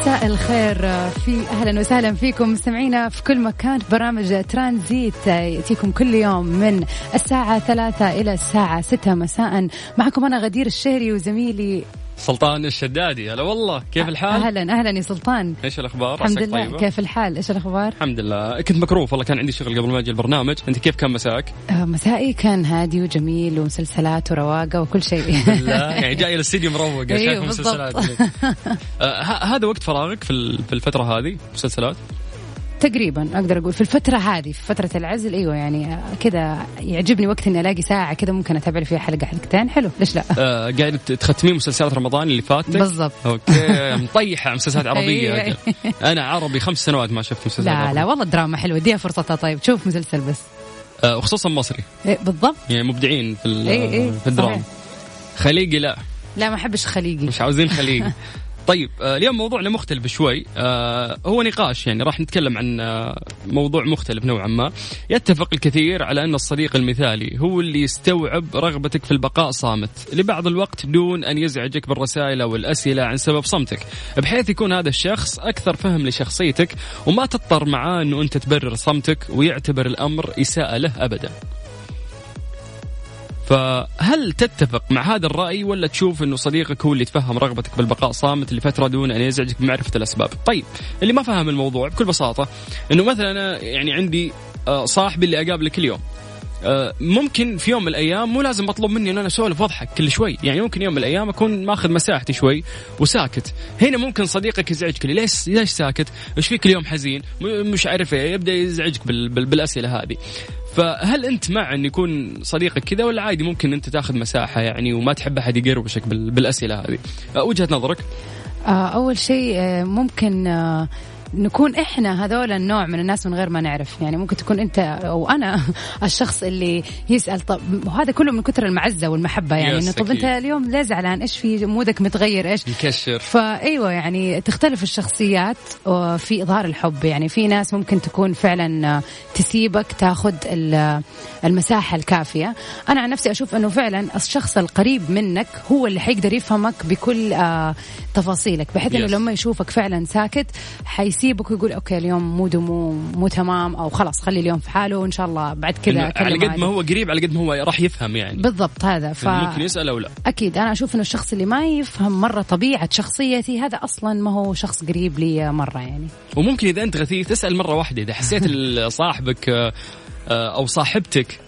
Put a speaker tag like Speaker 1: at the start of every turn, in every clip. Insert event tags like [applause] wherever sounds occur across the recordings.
Speaker 1: مساء الخير في أهلا وسهلا فيكم. مستمعينا في كل مكان في برامج ترانزيت يأتيكم كل يوم من الساعة ثلاثة إلى الساعة ستة مساء. معكم أنا غدير الشهري وزميلي
Speaker 2: سلطان الشدادي هلا والله كيف الحال؟
Speaker 1: أهلا أهلا يا سلطان
Speaker 2: إيش الأخبار؟
Speaker 1: الحمد لله
Speaker 2: طيبة؟
Speaker 1: كيف الحال إيش الأخبار؟
Speaker 2: الحمد لله كنت مكروف والله كان عندي شغل قبل ما أجي البرنامج أنت كيف كان مساك؟
Speaker 1: آه، مسائي كان هادي وجميل ومسلسلات ورواقة وكل شيء
Speaker 2: لا يعني جاي الاستديو مروق [laughs]
Speaker 1: أيوه،
Speaker 2: شايف. مسلسلات [laughs] آه، هذا وقت فراغك في ال- في الفترة هذه مسلسلات؟
Speaker 1: تقريبا أقدر أقول في الفترة هذه في فترة العزل إيوه يعني كذا يعجبني وقت إني ألاقي ساعة كذا ممكن أتابع فيها حلقة حلقتين حلو ليش لا؟
Speaker 2: آه، قاعد تختمين مسلسلات رمضان اللي فاتك؟
Speaker 1: بالضبط.
Speaker 2: أوكي مطيحة مسلسلات عربية.
Speaker 1: أيوة.
Speaker 2: أنا عربي خمس سنوات ما شفت مسلسلات
Speaker 1: لا
Speaker 2: عربي.
Speaker 1: لا والله دراما حلوة. اديها فرصتها طيب شوف مسلسل بس.
Speaker 2: آه، وخصوصا مصري.
Speaker 1: إيه بالضبط.
Speaker 2: يعني مبدعين في
Speaker 1: إيه إيه،
Speaker 2: في الدراما.
Speaker 1: صحيح.
Speaker 2: خليقي لا.
Speaker 1: لا ما أحبش خليجي.
Speaker 2: مش عاوزين خليج [laughs] طيب آه، اليوم موضوعنا مختلف شوي. آه، هو نقاش يعني راح نتكلم عن آه، موضوع مختلف نوعا ما. يتفق الكثير على أن الصديق المثالي هو اللي يستوعب رغبتك في البقاء صامت لبعض الوقت دون أن يزعجك بالرسائل أو الأسئلة عن سبب صمتك بحيث يكون هذا الشخص أكثر فهم لشخصيتك وما تضطر معاه أنه أنت تبرر صمتك ويعتبر الأمر إساءة له أبدا. فهل تتفق مع هذا الرأي ولا تشوف أنه صديقك هو اللي يتفهم رغبتك بالبقاء صامت لفترة دون أن يزعجك بمعرفة الأسباب؟ طيب اللي ما فهم الموضوع بكل بساطة أنه مثلا أنا يعني عندي آه، صاحبي اللي أقابله كل يوم آه، ممكن في يوم من الأيام مو لازم مطلوب مني إن أنا أسولف وأضحك كل شوي يعني ممكن يوم من الأيام أكون ماخذ مساحتي شوي وساكت. هنا ممكن صديقك يزعجك لي ليش ليش ساكت؟ إيش فيك اليوم حزين؟ مش عارف إيه يبدأ يزعجك بال بال بالأسئلة هذه. فهل أنت مع أن يكون صديقك كذا ولا عادي ممكن أنت تاخذ مساحة يعني وما تحب أحد يقربشك بال بالأسئلة هذه؟ آه، وجهة نظرك؟
Speaker 1: آه أول شيء آه ممكن نكون إحنا هذول النوع من الناس من غير ما نعرف. يعني ممكن تكون أنت أو أنا [laughs] الشخص اللي يسأل طب وهذا كله من كثر المعزة والمحبة يعني. إنه طب
Speaker 2: أنت.
Speaker 1: اليوم ليه زعلان إيش في مودك متغير إيش؟
Speaker 2: يكشر
Speaker 1: فايوه يعني تختلف الشخصيات في إظهار الحب. يعني في ناس ممكن تكون فعلا تسيبك تاخذ ال- المساحة الكافية. أنا عن نفسي أشوف إنه فعلا الشخص القريب منك هو اللي حيقدر يفهمك بكل آه، تفاصيلك بحيث
Speaker 2: إنه.
Speaker 1: لما يشوفك فعلا ساكت حيسيبك ويقول أوكي اليوم مو مو تمام أو خلاص خلي اليوم في حاله وإن شاء الله بعد كذا
Speaker 2: على قد ما. هو قريب على قد ما هو راح يفهم يعني.
Speaker 1: بالضبط هذا ف...
Speaker 2: ممكن يسأل أو لا.
Speaker 1: أكيد. أنا أشوف إنه الشخص اللي ما يفهم مرة طبيعة شخصيتي هذا أصلا ما هو شخص قريب لي مرة يعني.
Speaker 2: وممكن إذا أنت غثيث تسال مرة واحدة. إذا حسيت [laughs] صاحبك آه، آه، أو صاحبتك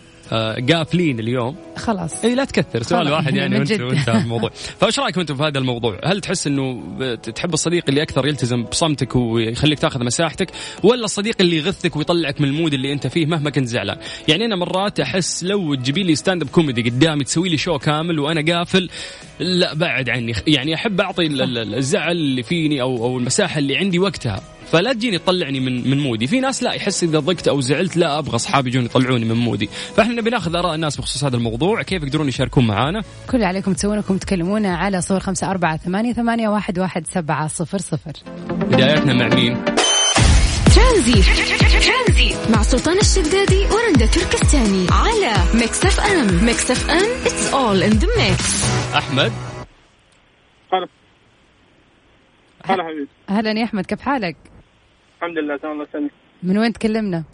Speaker 2: قافلين اليوم.
Speaker 1: خلاص.
Speaker 2: إي لا تكثر سؤال واحد يعني وانت. وانتهى الموضوع. فإيش رأيكم أنتم في هذا الموضوع؟ هل تحس إنه تحب الصديق اللي أكثر يلتزم بصمتك ويخليك تأخذ مساحتك ولا الصديق اللي يغثك ويطلعك من ال mood اللي أنت فيه مهما كنت زعلان؟ يعني أنا مرات أحس لو تجيبي لي stand-up comedy قدامي تسوي لي show كامل وأنا قافل لا بعد عني. يعني أحب أعطي ال- ال- الزعل اللي فيني أو أو المساحة اللي عندي وقتها. فلا تجيني تطلعني من من mood ي. في ناس لا يحس إذا ضقت أو زعلت لا أبغى اصحابي يجون يطلعوني من mood ي. فإحنا نبي ناخذ آراء الناس بخصوص هذا الموضوع. كيف يقدرون يشاركون معنا
Speaker 1: كل اللي عليكم تسوون إنكم تكلمونا على صفر خمسة أربعة ثمانية, ثمانية واحد, واحد سبعة صفر صفر.
Speaker 2: بدايتنا مع مين؟
Speaker 3: ترانزيت مع سلطان الشدادي ورندا تركستاني على Mix FM. Mix FM it's all in the mix.
Speaker 2: أحمد؟
Speaker 4: هلا. هلا حبيبي.
Speaker 1: أهلا يا أحمد كيف حالك؟
Speaker 4: الحمد لله تمام الله يسلمك.
Speaker 1: من وين تكلمنا؟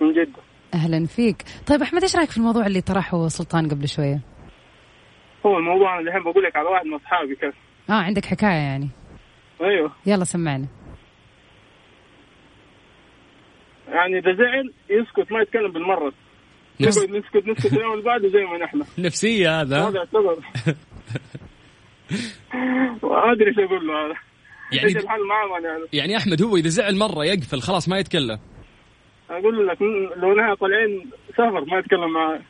Speaker 4: من جدة.
Speaker 1: أهلا فيك. طيب أحمد إيش رأيك في الموضوع اللي طرحه سلطان قبل شوية؟
Speaker 4: هو الموضوع أنا الحين بقول لك على واحد من أصحابي كيف
Speaker 1: آه عندك حكاية يعني.
Speaker 4: أيوه.
Speaker 1: يلا سمعنا.
Speaker 4: يعني إذا زعل يسكت ما يتكلم بالمرة.
Speaker 2: نفس
Speaker 4: نسكت نسكت اليوم اللي بعده زي ما نحن. [laughs]
Speaker 2: نفسية هذا.
Speaker 4: هذا يعتبر. [laughs] ما أدري إيش أقول له هذا.
Speaker 2: يعني
Speaker 4: الحل معاه ما نعرف
Speaker 2: يعني أحمد هو إذا زعل مرة يقفل خلاص ما يتكلم.
Speaker 4: أقول لك لو نحن طالعين سفر ما يتكلم معاه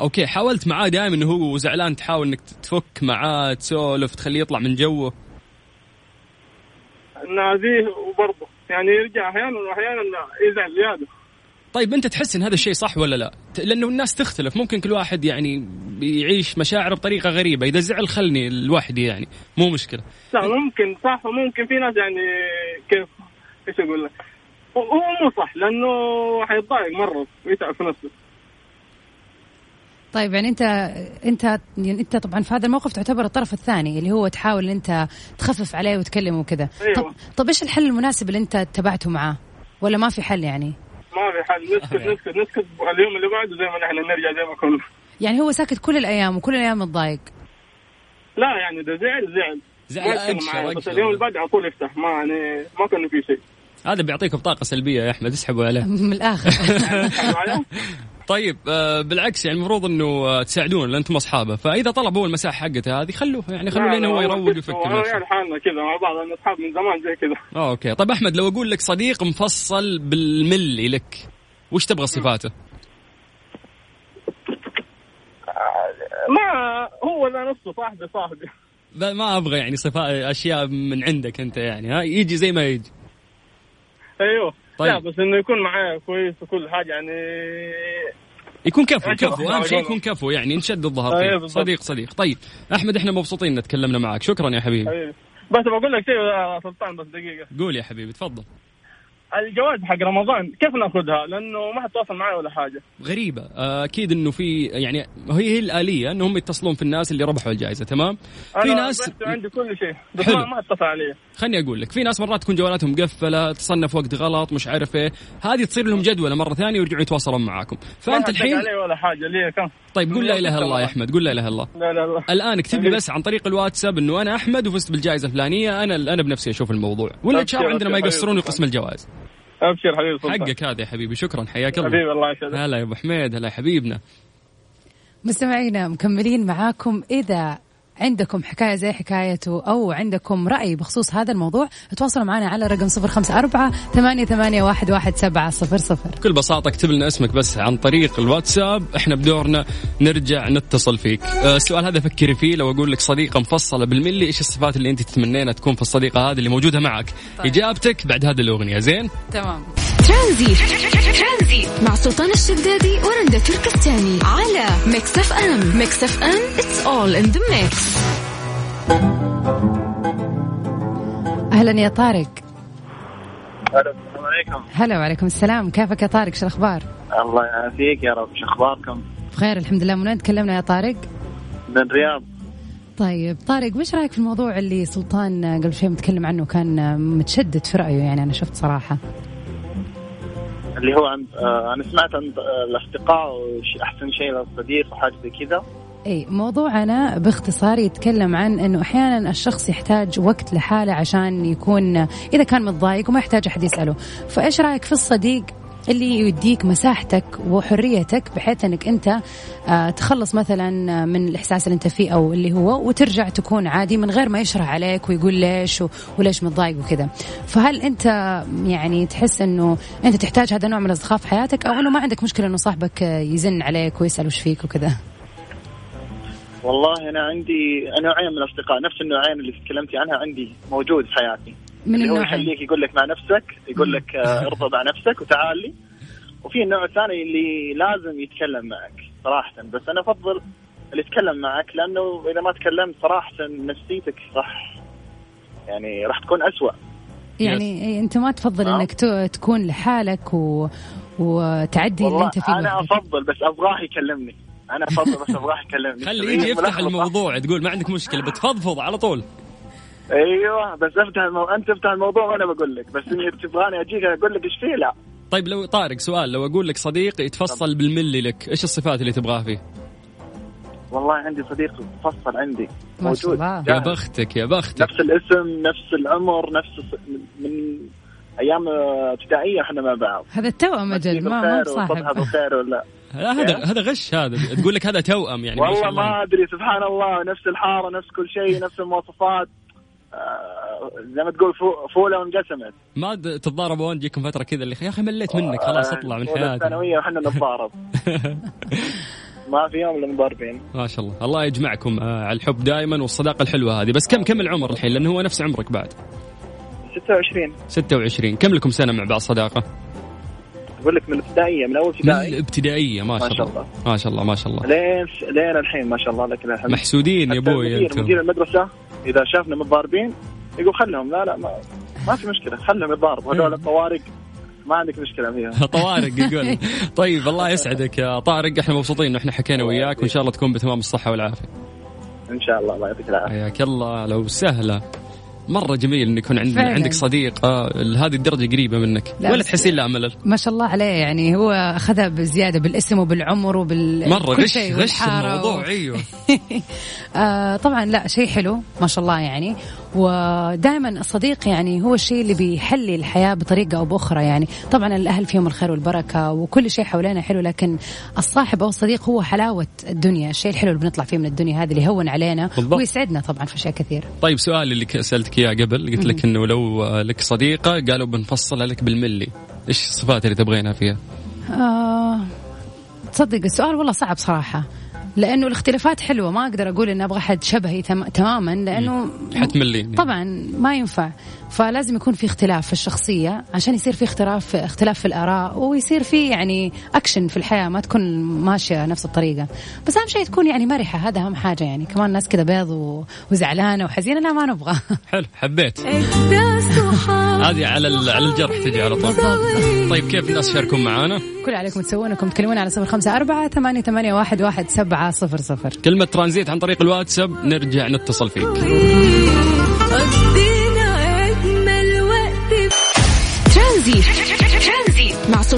Speaker 2: أوكي حاولت معاه دائما إنه هو زعلان تحاول إنك تفك معاه تسولف تخليه يطلع من جوه.
Speaker 4: ناديه وبرضه. يعني يرجع أحيانا واحيانا يزعل زيادة.
Speaker 2: طيب أنت تحس إن هذا الشيء صح ولا لا؟ لأنه الناس تختلف. ممكن كل واحد يعني بيعيش مشاعره بطريقة غريبة، إذا زعل خلني لوحدي يعني. مو مشكلة.
Speaker 4: لا ممكن صح وممكن في ناس يعني كيف إيش أقول لك؟ هو هو مو صح لأنه حيتضايق مرة ويتعب في نفسه.
Speaker 1: طيب يعني أنت أنت يعني أنت طبعا في هذا الموقف تعتبر الطرف الثاني اللي هو تحاول أنت تخفف عليه وتكلمه وكذا.
Speaker 4: أيوة.
Speaker 1: طب طب إيش الحل المناسب اللي أنت اتبعته معاه؟ ولا ما في حل يعني؟
Speaker 4: ما في حل نسكت نسكت نسكت. اليوم اللي بعده زي ما نحن نرجع زي ما كنا.
Speaker 1: يعني هو ساكت كل الأيام وكل الأيام متضايق؟
Speaker 4: لا يعني اذا زعل زعل.
Speaker 2: زعل
Speaker 4: بس. اليوم اللي بعده على طول يفتح ما يعني ما كان في شيء.
Speaker 2: هذا بيعطيكم طاقة سلبية يا أحمد. اسحبوا عليه. [laughs]
Speaker 1: من الآخر. [laughs]
Speaker 4: معايا؟ [laughs]
Speaker 2: طيب آه بالعكس يعني المفروض إنه آه، تساعدونه لأن أنتم أصحابه، فإذا طلب هو المساحة حقته هذه خلوه يعني خلوه
Speaker 4: لا،
Speaker 2: لين هو
Speaker 4: لا،
Speaker 2: يروق
Speaker 4: بس
Speaker 2: ويفك
Speaker 4: هو
Speaker 2: نفسه.
Speaker 4: حالنا كذا مع بعض أصحاب من زمان زي كذا [laughs]
Speaker 2: okay، طيب أحمد لو أقول لك صديق مفصل بالملي لك، وش تبغى صفاته؟
Speaker 4: ما هو ذا نفسه صاحبي صاحبي
Speaker 2: لا ما أبغى يعني صفات أشياء من عندك أنت يعني ها يجي زي ما يجي.
Speaker 4: أيوه
Speaker 2: طيب.
Speaker 4: لا بس إنه يكون معايا كويس وكل حاجة يعني
Speaker 2: يكون كفو كفو
Speaker 4: أهم
Speaker 2: شيء. يكون كفو يعني نشد الظهر فيه
Speaker 4: بالضبط.
Speaker 2: صديق صديق طيب أحمد إحنا مبسوطين ان تكلمنا معك شكرا يا حبيبي.
Speaker 4: بس بقول لك شيء يا سلطان بس دقيقة
Speaker 2: قول يا حبيبي تفضل
Speaker 4: الجواز حق رمضان كيف نأخذها؟ لأنه ما حد تواصل معي ولا حاجة
Speaker 2: غريبة آه، أكيد إنه في يعني هي هي الآلية إنهم يتصلون في الناس اللي ربحوا الجائزة تمام؟ في ناس
Speaker 4: عندي كل شيء بس
Speaker 2: حلو.
Speaker 4: ما اتصل علي
Speaker 2: خلني أقول لك في ناس مرات تكون جوالاتهم مقفلة تصنف وقت غلط مش عارف إيه. هذه تصير لهم جدولة مرة ثانية ويرجعون يتواصلون معاكم. فأنت
Speaker 4: ما حد
Speaker 2: الحين
Speaker 4: علي ولا حاجة ليه كم؟
Speaker 2: طيب قول لا إله إلا الله يا أحمد قول لا إله إلا الله.
Speaker 4: لا لا لا.
Speaker 2: الآن اكتب لي بس عن طريق الواتساب إنه أنا أحمد وفزت بالجائزة الفلانية أنا أنا بنفسي أشوف الموضوع. ولا ان شاء الله
Speaker 4: أبشر،
Speaker 2: عندنا ما يقصرون. يقسم الجوائز.
Speaker 4: أبشر حبيبي سلطان.
Speaker 2: حقك هذا يا حبيبي شكرا حياك الله.
Speaker 4: حبيبي الله يسعدك.
Speaker 2: هلا يا أبو حميد هلا يا حبيبنا.
Speaker 1: مستمعينا مكملين معاكم إذا عندكم حكاية زي حكايته أو عندكم رأي بخصوص هذا الموضوع تواصلوا معنا على رقم صفر خمسة أربعة ثمانية, ثمانية واحد, واحد سبعة صفر صفر.
Speaker 2: بكل بساطة اكتب لنا اسمك بس عن طريق الواتساب إحنا بدورنا نرجع نتصل فيك. آه، السؤال هذا فكري فيه لو أقول لك صديقة مفصلة بالملي إيش الصفات اللي أنت تتمنينها تكون في الصديقة هذه اللي موجودة معك؟
Speaker 1: طيب.
Speaker 2: إجابتك بعد هذه الأغنية زين؟
Speaker 1: تمام.
Speaker 3: ترانزيت. مع سلطان الشدادي ورندا تركستاني. على Mix F M Mix FM it's all in the mix.
Speaker 1: أهلا يا طارق.
Speaker 5: السلام عليكم.
Speaker 1: هلا وعليكم السلام. كيفك يا طارق؟ شو الأخبار؟
Speaker 5: الله يعافيك يا رب. شو أخباركم؟
Speaker 1: بخير الحمد لله. من وين تكلمنا يا طارق؟
Speaker 5: من الرياض.
Speaker 1: طيب طارق وش رأيك في الموضوع اللي سلطان قبل شوي متكلم عنه كان متشدد في رأيه؟ يعني أنا شفت صراحة.
Speaker 5: اللي هو عن آه أنا سمعت عن آه، الأصدقاء أحسن شيء للصديق وحاجه زي كذا.
Speaker 1: أي موضوعنا باختصار يتكلم عن إنه أحيانا الشخص يحتاج وقت لحاله عشان يكون إذا كان متضايق وما يحتاج أحد يسأله. فإيش رأيك في الصديق اللي يديك مساحتك وحريتك بحيث إنك أنت آه، تخلص مثلا من الإحساس اللي أنت فيه أو اللي هو وترجع تكون عادي من غير ما يشرح عليك ويقول ليش وليش متضايق وكذا. فهل أنت يعني تحس إنه أنت تحتاج هذا النوع من الاصدقاء في حياتك أو إنه ما عندك مشكلة إنه صاحبك آه، يزن عليك ويسأل وش فيك وكذا؟
Speaker 5: والله أنا عندي نوعين من الأصدقاء نفس النوعين اللي تكلمتي عنها عندي موجود في حياتي.
Speaker 1: من
Speaker 5: اللي هو يخليك يقول لك مع نفسك يقول لك آه، [laughs] ارضى مع نفسك وتعال لي. وفي النوع الثاني اللي لازم يتكلم معك صراحة. بس أنا أفضل اللي يتكلم معك لأنه إذا ما تكلمت صراحة نفسيتك راح يعني راح تكون أسوأ.
Speaker 1: يعني إيه، أنت ما تفضل
Speaker 5: نعم.
Speaker 1: إنك تكون لحالك و... وتعدي اللي أنت فيه.
Speaker 5: أنا
Speaker 1: وحدك.
Speaker 5: أفضل بس أبغاه يكلمني. أنا أفضل بس أبغاه يكلمني.
Speaker 2: خلي يجي يفتح. الموضوع تقول ما عندك مشكلة بتفضفض على طول.
Speaker 5: أيوه بس افتح المو... أنت افتح الموضوع وأنا بقول لك. بس إني تبغاني أجيك أقول لك إيش فيه؟ لا.
Speaker 2: طيب لو طارق سؤال لو أقول لك صديق يتفصل بالملي لك إيش الصفات اللي تبغاها فيه؟
Speaker 5: والله عندي صديق مفصل عندي. موجود.
Speaker 2: يا. بختك يا بختك.
Speaker 5: نفس الاسم نفس العمر نفس من أيام ابتدائية إحنا مع بعض.
Speaker 1: هذا التوأم أجل ما ما صاحب.
Speaker 5: بالخير ولا
Speaker 2: لا هذا هذا غش هذا تقول لك هذا توأم يعني
Speaker 5: والله
Speaker 2: الله.
Speaker 5: ما أدري سبحان الله نفس الحارة نفس كل شيء نفس المواصفات. زي ما تقول فو- فولة وانقسمت.
Speaker 2: ما د- تتضاربوا وين تجيكم فترة كذا اللي يا أخي مليت منك خلاص
Speaker 5: آه،
Speaker 2: اطلع من حياتي.
Speaker 5: الثانوية وحنا نتضارب. [laughs] ما في يوم الا مضاربين
Speaker 2: ما شاء الله. الله يجمعكم آه، على الحب دائما والصداقة الحلوة هذه. بس كم كم العمر الحين؟ لأنه هو نفس عمرك بعد.
Speaker 5: 26
Speaker 2: 26 كم لكم سنة مع بعض صداقة؟
Speaker 5: أقول لك من الابتدائية من أول
Speaker 2: من
Speaker 5: ابتدائي.
Speaker 2: الابتدائية ما شاء,
Speaker 5: ما شاء
Speaker 2: الله. ما شاء الله ما شاء الله.
Speaker 5: لين لين الحين ما شاء الله لك الحمد.
Speaker 2: محسودين يا أبوي
Speaker 5: المدير
Speaker 2: أنتم.
Speaker 5: مدير المدرسة. إذا شافنا متضاربين يقول خلهم لا لا ما, ما في مشكلة خلهم يتضاربوا هذول الطوارق ما عندك مشكلة فيها [laughs]
Speaker 2: طوارق يقول [laughs] طيب الله يسعدك يا طارق إحنا مبسوطين إنه إحنا حكينا وياك وإن شاء الله تكون بتمام الصحة والعافية.
Speaker 5: إن شاء الله الله يعطيك العافية.
Speaker 2: حياك الله لو سهله مرة جميل ان يكون عندنا. عندك صديق. آه لهذه الدرجة قريبة منك.
Speaker 1: لا
Speaker 2: ولا تحسين لا ملل.
Speaker 1: ما شاء الله عليه يعني هو أخذها بزيادة بالاسم وبالعمر وبال
Speaker 2: مرة
Speaker 1: كل
Speaker 2: غش غش الموضوع
Speaker 1: و...
Speaker 2: أيوه. [laughs]
Speaker 1: آه طبعا لا شيء حلو ما شاء الله يعني. ودائما الصديق يعني هو الشيء اللي بيحلي الحياة بطريقة أو بأخرى يعني. طبعا الأهل فيهم الخير والبركة وكل شيء حوالينا حلو لكن الصاحب أو الصديق هو حلاوة الدنيا. الشيء الحلو اللي بنطلع فيه من الدنيا هذه اللي يهون علينا
Speaker 2: بالضبط.
Speaker 1: ويسعدنا طبعا في أشياء كثير
Speaker 2: طيب سؤال اللي سألتك إياه قبل قلت لك إنه لو لك صديقة قالوا بنفصلها لك بالملي. إيش الصفات اللي تبغينها فيها؟
Speaker 1: آه تصدق السؤال والله صعب صراحة. لأنه الاختلافات حلوة. ما أقدر أقول إن أبغى حد شبهي تم تماما لأنه
Speaker 2: حتملين
Speaker 1: طبعا ما ينفع. فلازم يكون في اختلاف في الشخصية عشان يصير في اختلاف اختلاف في الآراء ويصير في يعني أكشن في الحياة ما تكون ماشية نفس الطريقة. بس أهم شيء تكون يعني مرحة هذا أهم حاجة يعني. كمان ناس كذا بيض و- وزعلانة وحزينة لا ما نبغى. [laughs]
Speaker 2: حلو حبيت. هذه على ال- على الجرح تجي على طول. طيب كيف الناس يشاركون معانا؟
Speaker 1: كل عليكم تسوون انكم تكلمون على صفر خمسة أربعة ثمانية, ثمانية واحد, واحد سبعة صفر صفر.
Speaker 2: كلمة ترانزيت عن طريق الواتساب نرجع نتصل فيك.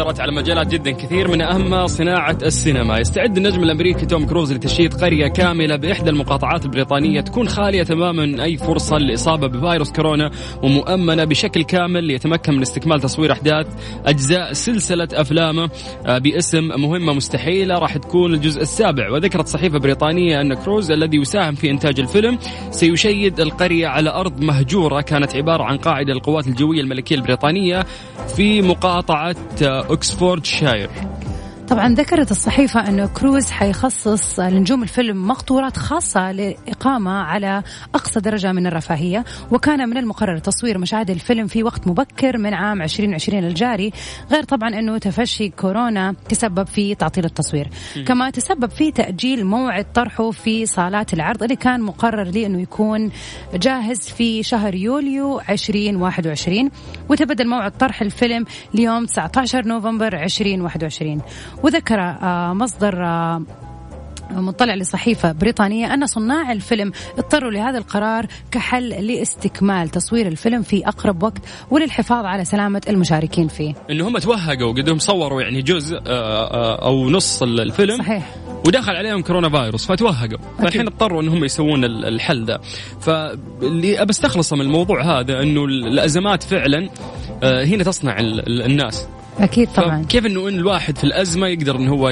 Speaker 2: اثرت على مجالات جدا كثير من اهمها صناعة السينما، يستعد النجم الأمريكي توم كروز لتشييد قرية كاملة بإحدى المقاطعات البريطانية تكون خالية تماما من أي فرصة للاصابه بفيروس كورونا ومؤمنة بشكل كامل ليتمكن من استكمال تصوير أحداث أجزاء سلسلة افلامه آه، باسم مهمة مستحيلة راح تكون الجزء السابع، وذكرت صحيفة بريطانية أن كروز الذي يساهم في إنتاج الفيلم سيشيد القرية على أرض مهجورة كانت عبارة عن قاعدة للقوات الجوية الملكية البريطانية في مقاطعة اوكسفورد شاير.
Speaker 1: طبعا ذكرت الصحيفة أنه كروز حيخصص لنجوم الفيلم مقطورات خاصة لإقامة على أقصى درجة من الرفاهية وكان من المقرر تصوير مشاهد الفيلم في وقت مبكر من عام 2020 الجاري غير طبعا أنه تفشي كورونا تسبب في تعطيل التصوير. كما تسبب في تأجيل موعد طرحه في صالات العرض اللي كان مقرر لي أنه يكون جاهز في شهر يوليو 2021 وتبدل موعد طرح الفيلم ليوم 19 نوفمبر 2021 وذكر آه، مصدر آه، مطلع لصحيفة بريطانية أن صناع الفيلم اضطروا لهذا القرار كحل لاستكمال تصوير الفيلم في أقرب وقت وللحفاظ على سلامة المشاركين فيه.
Speaker 2: إنه هم توهقوا قدهم صوروا يعني جزء آه، أو نص الفيلم
Speaker 1: صحيح.
Speaker 2: ودخل عليهم كورونا فايروس فتوهقوا. فالحين اضطروا إنهم يسوون ال- الحل ذا فاللي ابى أستخلصه من الموضوع هذا إنه ال- الأزمات فعلا هنا تصنع ال- ال- الناس.
Speaker 1: أكيد طبعا.
Speaker 2: كيف إنه إن الواحد في الأزمة يقدر إنه هو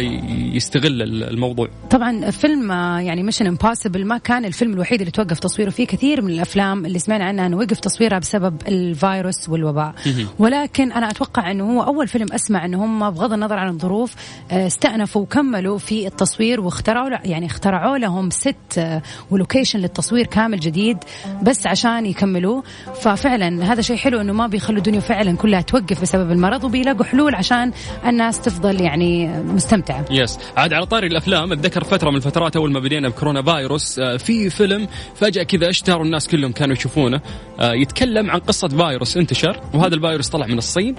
Speaker 2: يستغل ال- الموضوع؟
Speaker 1: طبعا فيلم آه، يعني Mission Impossible ما كان الفيلم الوحيد اللي توقف تصويره. فيه كثير من الأفلام اللي سمعنا عنها إنه وقف تصويرها بسبب الفيروس والوباء. ولكن أنا أتوقع إنه هو أول فيلم أسمع إنه هم بغض النظر عن الظروف آه، استأنفوا وكملوا في التصوير واخترعوا يعني اخترعوا لهم set آه، و location للتصوير كامل جديد بس عشان يكملوه. ففعلا هذا شيء حلو إنه ما بيخلوا الدنيا فعلا كلها توقف بسبب المرض وبيلاقوا وحلول عشان الناس تفضل يعني مستمتعة.
Speaker 2: yes عاد على طاري الأفلام أتذكر فترة من الفترات أول ما بدينا بكورونا فايروس آه، في فيلم فجأة كذا اشتهر الناس كلهم كانوا يشوفونه آه، يتكلم عن قصة فايروس انتشر وهذا الفيروس طلع من الصين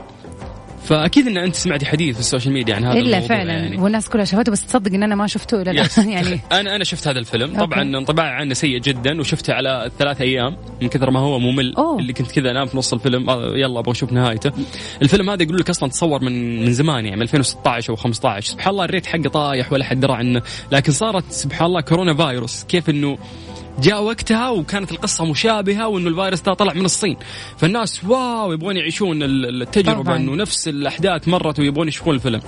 Speaker 2: فأكيد إن أنت سمعتي حديث في ال social media عن هذا إلا
Speaker 1: فعلا
Speaker 2: يعني.
Speaker 1: والناس كلها شافته بس تصدق إن أنا ما شفته إلا
Speaker 2: yes. [laughs]
Speaker 1: يعني [laughs]
Speaker 2: أنا أنا شفت هذا الفيلم
Speaker 1: okay.
Speaker 2: طبعا انطباعي عنه سيء جدا وشفته على ثلاث أيام من كثر ما هو ممل
Speaker 1: أوه.
Speaker 2: اللي كنت كذا أنام في نص الفيلم آه، يلا أبغى أشوف نهايته الفيلم هذا يقول لك أصلا تصور من من زمان يعني من 2016 أو 15 سبحان الله ال rate حقه طايح ولا حد درى عنه لكن صارت سبحان الله كورونا فايروس كيف إنه جاء وقتها وكانت القصة مشابهة وإنه الفيروس ده طلع من الصين فالناس واو يبغون يعيشون ال- التجربة
Speaker 1: طبعاً.
Speaker 2: إنه نفس الأحداث مرت ويبغون يشوفون الفيلم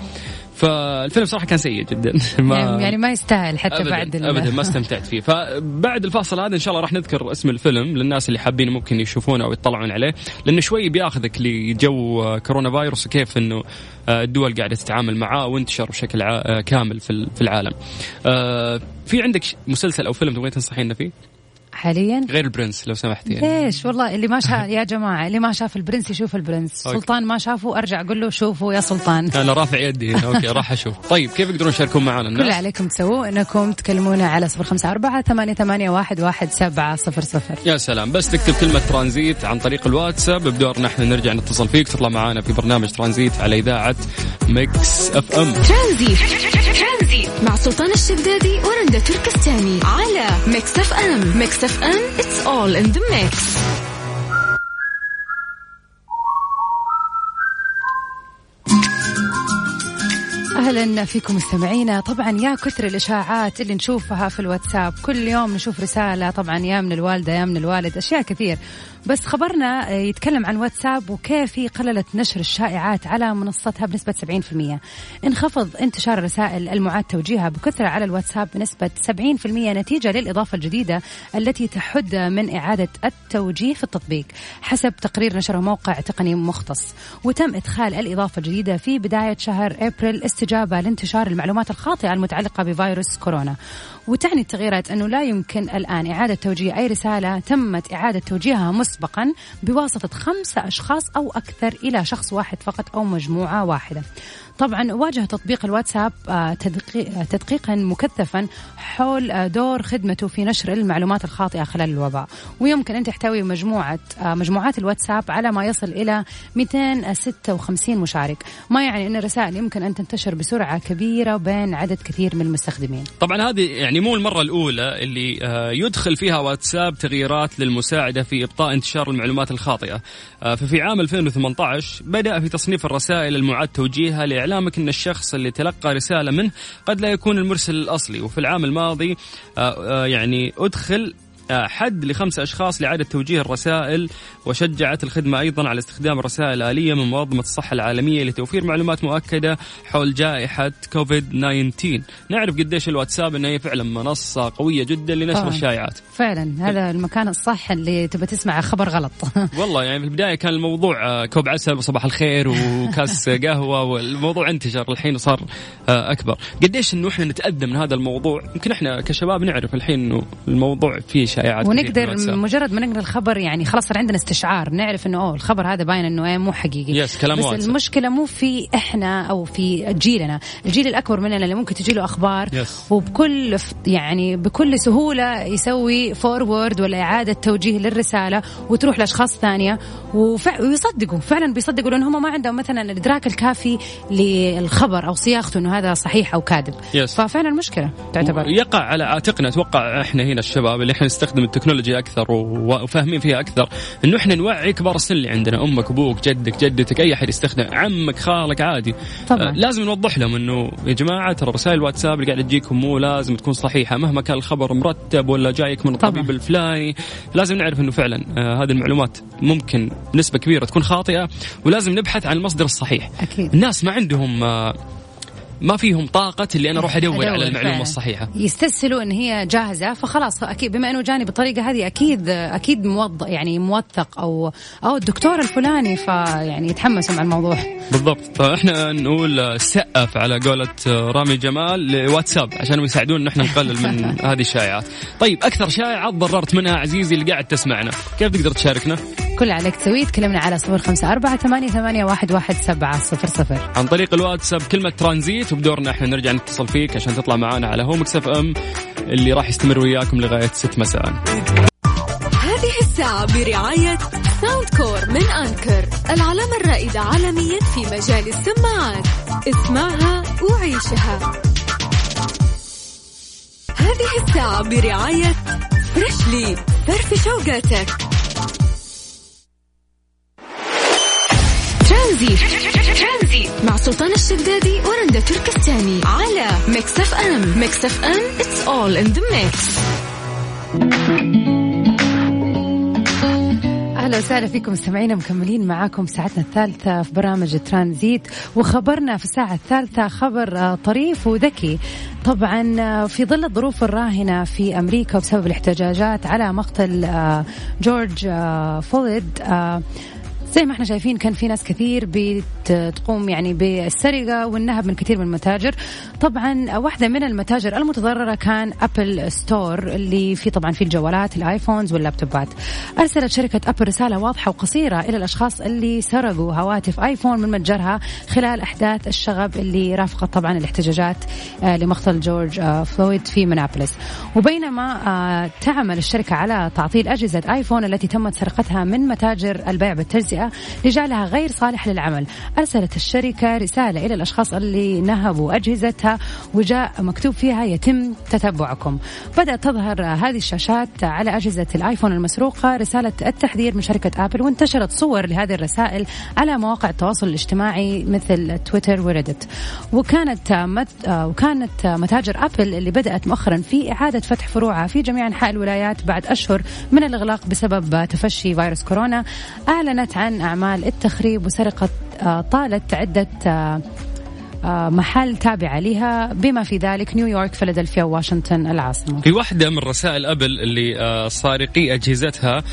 Speaker 2: فالفيلم صراحة كان سيء جدا [laughs]
Speaker 1: يعني يعني ما يستاهل حتى
Speaker 2: ابدا
Speaker 1: بعد ال-
Speaker 2: ابدا ما استمتعت فيه فبعد الفاصل هذا إن شاء الله راح نذكر اسم الفيلم للناس اللي حابين ممكن يشوفونه أو يطلعون عليه لأنه شوي بياخذك لجو كورونا فايروس وكيف إنه آه، الدول قاعدة تتعامل معاه وانتشر بشكل آه، كامل في ال- في العالم. آه، في عندك مسلسل أو فيلم تبغين تنصحينا فيه؟
Speaker 1: حاليا؟
Speaker 2: غير البرنس لو سمحتي. يعني.
Speaker 1: ليش؟ والله اللي ما شاف يا جماعة اللي ما شاف البرنس يشوف البرنس.
Speaker 2: okay.
Speaker 1: سلطان ما شافه أرجع أقول له شوفوا يا سلطان.
Speaker 2: أنا رافع يدي هنا. okay راح أشوف. طيب كيف يقدرون يشاركون معنا
Speaker 1: كل اللي
Speaker 2: الناس؟
Speaker 1: عليكم تسووه إنكم تكلمونا على صفر خمسة أربعة ثمانية, ثمانية واحد, واحد سبعة صفر صفر.
Speaker 2: يا سلام. بس تكتب كلمة ترانزيت عن طريق الواتساب. بدورنا إحنا نرجع نتصل فيك. تطلع معانا في برنامج ترانزيت على إذاعة ميكس أف أم.
Speaker 3: ترانزيت. ترانزيت. مع سلطان الشدادي ورندا تركستاني على ميكس أف أم. ميكس اف ام it's all in the mix
Speaker 1: أهلا فيكم مستمعينا طبعا يا كثر الإشاعات اللي نشوفها في الواتساب. كل يوم نشوف رسالة طبعا يا من الوالدة يا من الوالد أشياء كثير. بس خبرنا يتكلم عن واتساب وكيف هي قللت نشر الشائعات على منصتها بنسبة 70% انخفض انتشار الرسائل المعاد توجيهها بكثرة على الواتساب بنسبة 70% نتيجة للإضافة الجديدة التي تحد من إعادة التوجيه في التطبيق حسب تقرير نشره موقع تقني مختص. وتم إدخال الإضافة الجديدة في بداية شهر أبريل استجابه لانتشار المعلومات الخاطئة المتعلقة بفيروس كورونا. وتعني التغييرات أنه لا يمكن الآن إعادة توجيه أي رسالة تمت إعادة توجيهها مسبقا بواسطة خمسة أشخاص أو أكثر إلى شخص واحد فقط أو مجموعة واحدة. طبعا واجه تطبيق الواتساب آه، تدقي- تدقيقا مكثفا حول آه، دور خدمته في نشر المعلومات الخاطئة خلال الوباء. ويمكن أن تحتوي مجموعة آه، مجموعات الواتساب على ما يصل إلى 256 مشارك. ما يعني أن الرسائل يمكن أن تنتشر بسرعة كبيرة بين عدد كثير من المستخدمين.
Speaker 2: طبعا هذه يعني مو المرة الأولى اللي آه، يدخل فيها واتساب تغييرات للمساعدة في إبطاء انتشار المعلومات الخاطئة. آه، ففي عام 2018 بدأ في تصنيف الرسائل المعاد توجيهها لإعلامك أن الشخص اللي تلقى رسالة منه قد لا يكون المرسل الأصلي. وفي العام الماضي آه، يعني أدخل حد لخمسة أشخاص لإعادة توجيه الرسائل وشجعت الخدمة أيضا على استخدام الرسائل الآلية من منظمة الصحة العالمية لتوفير معلومات مؤكدة حول جائحة كوفيد 19 نعرف قديش الواتساب أنها هي فعلا منصة قوية جدا لنشر
Speaker 1: طبعاً.
Speaker 2: الشائعات.
Speaker 1: فعلا هذا المكان الصح اللي تبى تسمع خبر غلط. [laughs]
Speaker 2: والله يعني في البداية كان الموضوع آه، كوب عسل وصباح الخير وكاس [laughs] قهوة والموضوع انتشر الحين صار آه، أكبر. قديش أنه إحنا نتأذى من هذا الموضوع؟ يمكن إحنا كشباب نعرف الحين أنه الموضوع فيه شائعات
Speaker 1: ونقدر. مجرد ما نقرأ الخبر يعني خلاص صار عندنا استشعار نعرف إنه أوه الخبر هذا باين إنه إيه مو حقيقي
Speaker 2: yes، كلام
Speaker 1: بس
Speaker 2: واتساب.
Speaker 1: المشكلة مو في إحنا أو في جيلنا الجيل الأكبر مننا اللي ممكن تجي له أخبار
Speaker 2: yes.
Speaker 1: وبكل يعني بكل سهولة يسوي forward ولا إعادة توجيه للرسالة وتروح لأشخاص ثانية وفع ويصدقوا فعلا بيصدقوا لأن هم ما عندهم مثلا الإدراك الكافي للخبر أو صياغته إنه هذا صحيح أو كاذب
Speaker 2: yes.
Speaker 1: ففعلا مشكلة تعتبر
Speaker 2: يقع على عاتقنا أتوقع إحنا هنا الشباب اللي إحنا نستخدم التكنولوجيا أكثر وفاهمين فيها أكثر. إنه إحنا نوعي كبار السن اللي عندنا أمك أبوك جدك جدتك أي أحد يستخدم عمك خالك عادي.
Speaker 1: طبعاً.
Speaker 2: آه لازم نوضح لهم إنه يا جماعة ترى رسائل الواتساب اللي قاعدة تجيكم مو لازم تكون صحيحة. مهما كان الخبر مرتب ولا جايك من الطبيب. الفلاني لازم نعرف إنه فعلا آه هذه المعلومات ممكن نسبة كبيرة تكون خاطئة ولازم نبحث عن المصدر الصحيح.
Speaker 1: أكيد.
Speaker 2: الناس ما عندهم آه ما فيهم طاقة اللي أنا أروح أدور,
Speaker 1: أدور
Speaker 2: على المعلومة
Speaker 1: فعلاً.
Speaker 2: الصحيحة
Speaker 1: يستسهلوا إن هي جاهزة فخلاص أكيد بما إنه جاني بالطريقة هذه أكيد أكيد موض يعني موثق أو أو الدكتور الفلاني فيعني يتحمسوا مع الموضوع
Speaker 2: بالضبط فإحنا نقول سقف على قولة رامي جمال لواتساب عشان يساعدونا إن إحنا نقلل من [laughs] هذه الشائعات. طيب أكثر شائعة تضررت منها عزيزي اللي قاعد تسمعنا، كيف تقدر تشاركنا؟
Speaker 1: كل عليك تسويه تكلمنا على صفر خمسة أربعة ثمانية, ثمانية واحد, واحد سبعة صفر صفر
Speaker 2: عن طريق الواتساب كلمة ترانزيت وبدورنا إحنا نرجع نتصل فيك عشان تطلع معنا على هوم اف ام اللي راح يستمر وياكم لغاية 6 مساء.
Speaker 3: هذه الساعة برعاية ساوند كور من أنكر العلامة الرائدة عالميا في مجال السماعات. اسمعها وعيشها. هذه الساعة برعاية فريشلي فرفش وقتك. ترانزيت. مع سلطان الشدادي ورندا تركستاني على ميكس اف ام. ميكس اف ام it's all in the mix.
Speaker 1: أهلا وسهلا فيكم مستمعينا مكملين معاكم ساعتنا الثالثة في برنامج ترانزيت. وخبرنا في الساعة الثالثة خبر آه، طريف وذكي. طبعا آه، في ظل الظروف الراهنة في أمريكا وبسبب الاحتجاجات على مقتل آه، جورج فلويد زي ما إحنا شايفين كان في ناس كثير بتقوم يعني بالسرقة والنهب من كثير من المتاجر. طبعا واحدة من المتاجر المتضررة كان أبل store اللي في طبعا في الجوالات ال iPhones وال laptopات. أرسلت شركة أبل رسالة واضحة وقصيرة إلى الأشخاص اللي سرقوا هواتف آيفون من متجرها خلال أحداث الشغب اللي رافقت طبعا الاحتجاجات آه، لمقتل جورج آه، فلويد في منابلس وبينما آه، تعمل الشركة على تعطيل أجهزة آيفون التي تمت سرقتها من متاجر البيع بالتجزئة لجعلها غير صالح للعمل. أرسلت الشركة رسالة إلى الأشخاص اللي نهبوا أجهزتها وجاء مكتوب فيها يتم تتبعكم. بدأت تظهر هذه الشاشات على أجهزة الآيفون المسروقة. رسالة التحذير من شركة آبل وانتشرت صور لهذه الرسائل على مواقع التواصل الاجتماعي مثل تويتر وريدت وكانت مت وكانت متاجر آبل اللي بدأت مؤخرا في إعادة فتح فروعها في جميع أنحاء الولايات بعد أشهر من الإغلاق بسبب تفشي فيروس كورونا. أعلنت عن عن أعمال التخريب وسرقة آه، طالت عدة آه، آه، محل تابعة لها بما في ذلك نيويورك فيلادلفيا واشنطن العاصمة.
Speaker 2: في واحدة من رسائل أبل اللي سارقي أجهزتها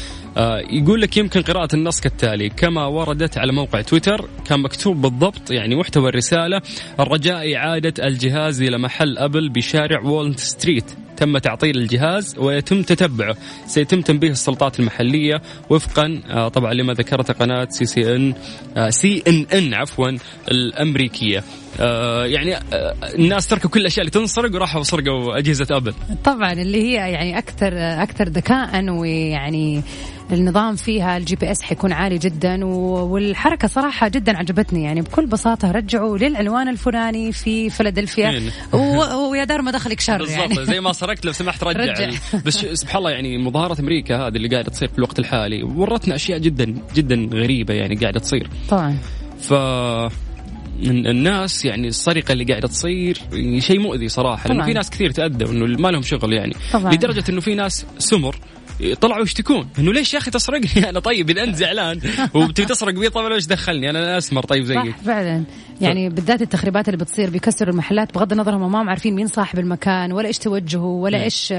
Speaker 2: يقول لك يمكن قراءة النص كالتالي. كما وردت على موقع تويتر كان مكتوب بالضبط يعني محتوى الرسالة الرجاء إعادة الجهاز إلى محل أبل بشارع وولنت street. تم تعطيل الجهاز ويتم تتبعه. سيتم تنبيه السلطات المحلية وفقا آه، طبعا لما ذكرته قناة CCN آه، CNN عفوا الأمريكية. آه، يعني الناس تركوا كل الاشياء اللي تنسرق وراحوا سرقوا أجهزة أبل.
Speaker 1: طبعا اللي هي يعني أكثر أكثر ذكاء ويعني النظام فيها ال GPS حيكون عالي جدا والحركة صراحة جدا عجبتني يعني بكل بساطة رجعوا للعنوان الفلاني في فيلادلفيا إيه. ويا دار ما دخلك شر
Speaker 2: بالضبط يعني. زي ما سرقت لو سمحت رجع, رجع. بس سبحان الله يعني مظاهرة أمريكا هذه اللي قاعدة تصير في الوقت الحالي ورتنا أشياء جدا جدا غريبة يعني قاعدة تصير
Speaker 1: طبعا
Speaker 2: ف الناس يعني السرقة اللي قاعدة تصير شيء مؤذي صراحة لأنه في ناس كثير تاذوا إنه ما لهم شغل يعني طبعا. لدرجة إنه في ناس سمر طلعوا يشتكون انه ليش يا أخي تسرقني؟ [laughs] أنا طيب اذا انت زعلان. وبتبي تسرق بي؟ طيب إيش دخلني؟ أنا اسمر طيب زيك
Speaker 1: فعلا. يعني ف... بالذات التخريبات اللي بتصير بيكسروا المحلات بغض النظر هم ما هم عارفين مين صاحب المكان ولا إيش توجهه ولا إيش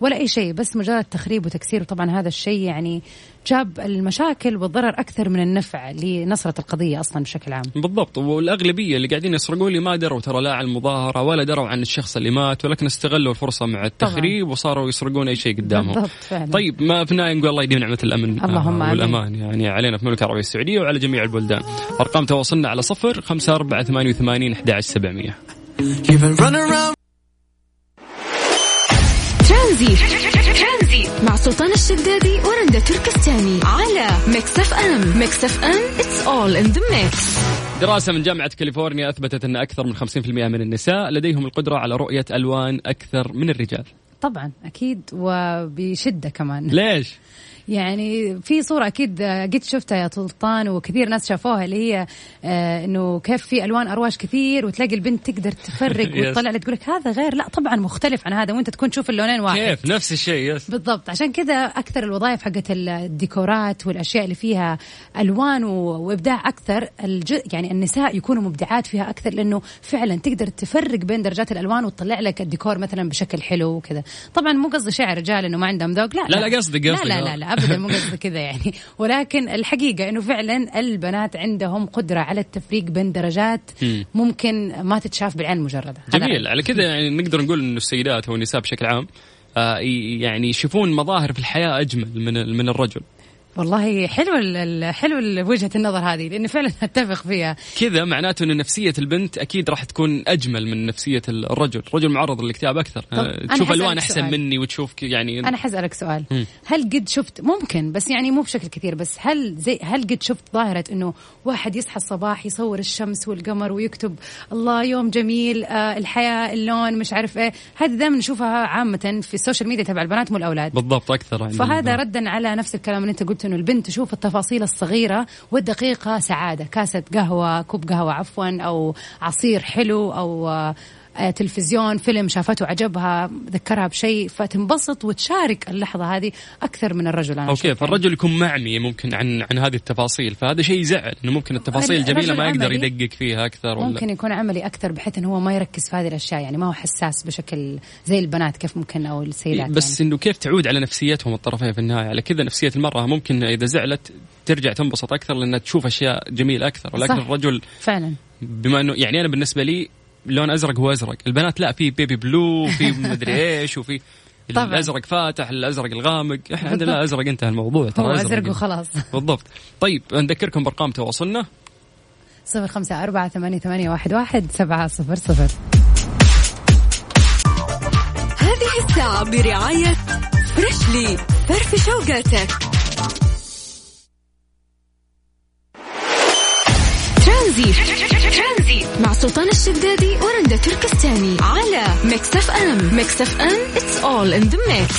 Speaker 1: ولا أي شيء. بس مجرد تخريب وتكسير وطبعا هذا الشيء يعني جاب المشاكل والضرر أكثر من النفع لنصرة القضية أصلا بشكل عام.
Speaker 2: بالضبط والأغلبية اللي قاعدين يسرقوا لي ما دروا ترى لا عن المظاهرة ولا دروا عن الشخص اللي مات ولكن استغلوا الفرصة مع التخريب طبعا. وصاروا يسرقون أي شيء قدامهم. بالضبط فعلا. طيب ما في النهاية نقول الله يديم نعمة الأمن اللهم آه والأمان يعني علينا في المملكه العربية السعودية وعلى جميع البلدان. أرقام تواصلنا على صفر خمسة أربعة ثمانية وثمانين أحد عشر سبعمية.
Speaker 3: ترانزيت مع سلطان الشدادي ورندا تركستاني على ميكس اف ام ميكس اف ام اتس اول ان ذا ميكس
Speaker 2: دراسة من جامعة كاليفورنيا أثبتت أن أكثر من 50% من النساء لديهم القدرة على رؤية ألوان أكثر من الرجال
Speaker 1: طبعا أكيد وبشدة كمان
Speaker 2: ليش؟
Speaker 1: يعني في صورة أكيد قد شفتها يا سلطان وكثير ناس شافوها اللي هي آه إنه كيف في ألوان أرواش كثير وتلاقي البنت تقدر تفرق [laughs] وتطلع لك تقول لك هذا غير لا طبعا مختلف عن هذا وأنت تكون تشوف اللونين واحد.
Speaker 2: كيف؟ نفس الشيء yes
Speaker 1: بالضبط. عشان كذا أكثر الوظائف حقت الديكورات والأشياء اللي فيها ألوان وإبداع أكثر الج... يعني النساء يكونوا مبدعات فيها أكثر لأنه فعلا تقدر تفرق بين درجات الألوان وتطلع لك الديكور مثلا بشكل حلو وكذا. طبعا مو قصدي شيء رجال إنه ما عندهم ذوق لا
Speaker 2: لا لا. قصدي
Speaker 1: قصدي لا لا لا, لا. ابدا مو قصدي كذا يعني. ولكن الحقيقة إنه فعلا البنات عندهم قدرة على التفريق بين درجات ممكن ما تتشاف بالعين المجرده
Speaker 2: جميل. على كذا يعني نقدر نقول إنه السيدات أو النساء بشكل عام آه يعني يشوفون مظاهر في الحياة أجمل من من الرجل.
Speaker 1: والله حلو ال- حلو وجهة النظر هذه لأني فعلا [laughs] أتفق فيها.
Speaker 2: كذا معناته انه نفسية البنت أكيد راح تكون أجمل من نفسية الرجل، الرجل معرض للاكتئاب
Speaker 1: أكثر.
Speaker 2: آه، تشوف ألوان أحسن
Speaker 1: سؤال.
Speaker 2: مني وتشوف يعني
Speaker 1: أنا حسألك سؤال.
Speaker 2: مم.
Speaker 1: هل قد شفت ممكن بس يعني مو بشكل كثير بس هل زي هل قد شفت ظاهرة إنه واحد يصحى الصباح يصور الشمس والقمر ويكتب الله يوم جميل آه الحياة اللون مش عارف إيه. هذه دائما نشوفها عامة في ال social media تبع البنات مو الأولاد.
Speaker 2: بالضبط أكثر عندي
Speaker 1: فهذا. ردا على نفس الكلام اللي أنت قلت انه البنت تشوف التفاصيل الصغيرة والدقيقة سعادة. كاسة قهوة كوب قهوة عفوا أو عصير حلو أو تلفزيون فيلم شافته عجبها ذكرها بشيء فتنبسط وتشارك اللحظة هذه أكثر من الرجل أنا okay.
Speaker 2: فالرجل يكون معمي ممكن عن عن هذه التفاصيل فهذا شيء يزعل إنه ممكن التفاصيل الجميلة ما يقدر. يدقق فيها أكثر ولا
Speaker 1: ممكن يكون عملي أكثر بحيث انه هو ما يركز في هذه الأشياء يعني ما هو حساس بشكل زي البنات كيف ممكن أو السيدات
Speaker 2: بس
Speaker 1: يعني.
Speaker 2: إنه كيف تعود على نفسيتهم الطرفين في النهاية على كذا نفسية المرأة ممكن إذا زعلت ترجع تنبسط أكثر لأنها تشوف أشياء جميلة أكثر ولكن
Speaker 1: صح.
Speaker 2: الرجل
Speaker 1: فعلا
Speaker 2: بما انه يعني أنا بالنسبة لي لون أزرق هو أزرق. البنات لا في baby blue وفي مدري إيش وفي
Speaker 1: طبعاً.
Speaker 2: الأزرق فاتح الأزرق الغامق. إحنا عندنا لا أزرق أنتهى الموضوع
Speaker 1: هو
Speaker 2: ترى
Speaker 1: أزرق وخلاص. [laughs]
Speaker 2: بالضبط. طيب نذكركم بأرقام تواصلنا.
Speaker 1: صفر خمسة أربعة ثمانية, ثمانية واحد, واحد سبعة صفر صفر.
Speaker 3: هذه الساعة برعاية Freshly فرفش أوقاتك. ترانزيت. مع سلطان الشدادي ورندا تركستاني على Mix FM. Mix FM it's all in the mix.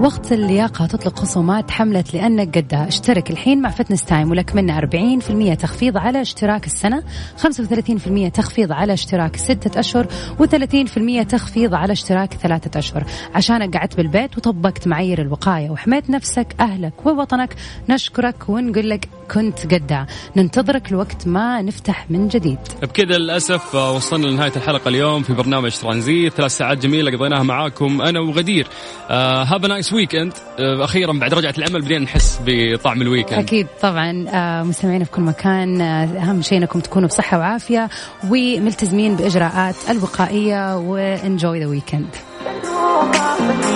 Speaker 1: وقت اللياقة تطلق خصومات حملة لأنك قدها اشترك الحين مع Fitness Time ولك منا 40% تخفيض على اشتراك السنة 35% تخفيض على اشتراك ستة أشهر و30% تخفيض على اشتراك ثلاثة أشهر. عشانك قعدت بالبيت وطبقت معايير الوقاية وحميت نفسك أهلك ووطنك نشكرك ونقول لك كنت قدها ننتظرك الوقت ما نفتح من جديد.
Speaker 2: بكذا للأسف آه، وصلنا لنهاية الحلقة اليوم في برنامج ترانزيت. ثلاث ساعات جميلة قضيناها معاكم أنا وغدير. have nice weekend أخيرا بعد رجعة العمل بدينا نحس بطعم ال weekend
Speaker 1: أكيد طبعا آه، مستمعينا في كل مكان آه، أهم شيء أنكم تكونوا بصحة وعافية وملتزمين بإجراءات الوقائية و enjoy the weekend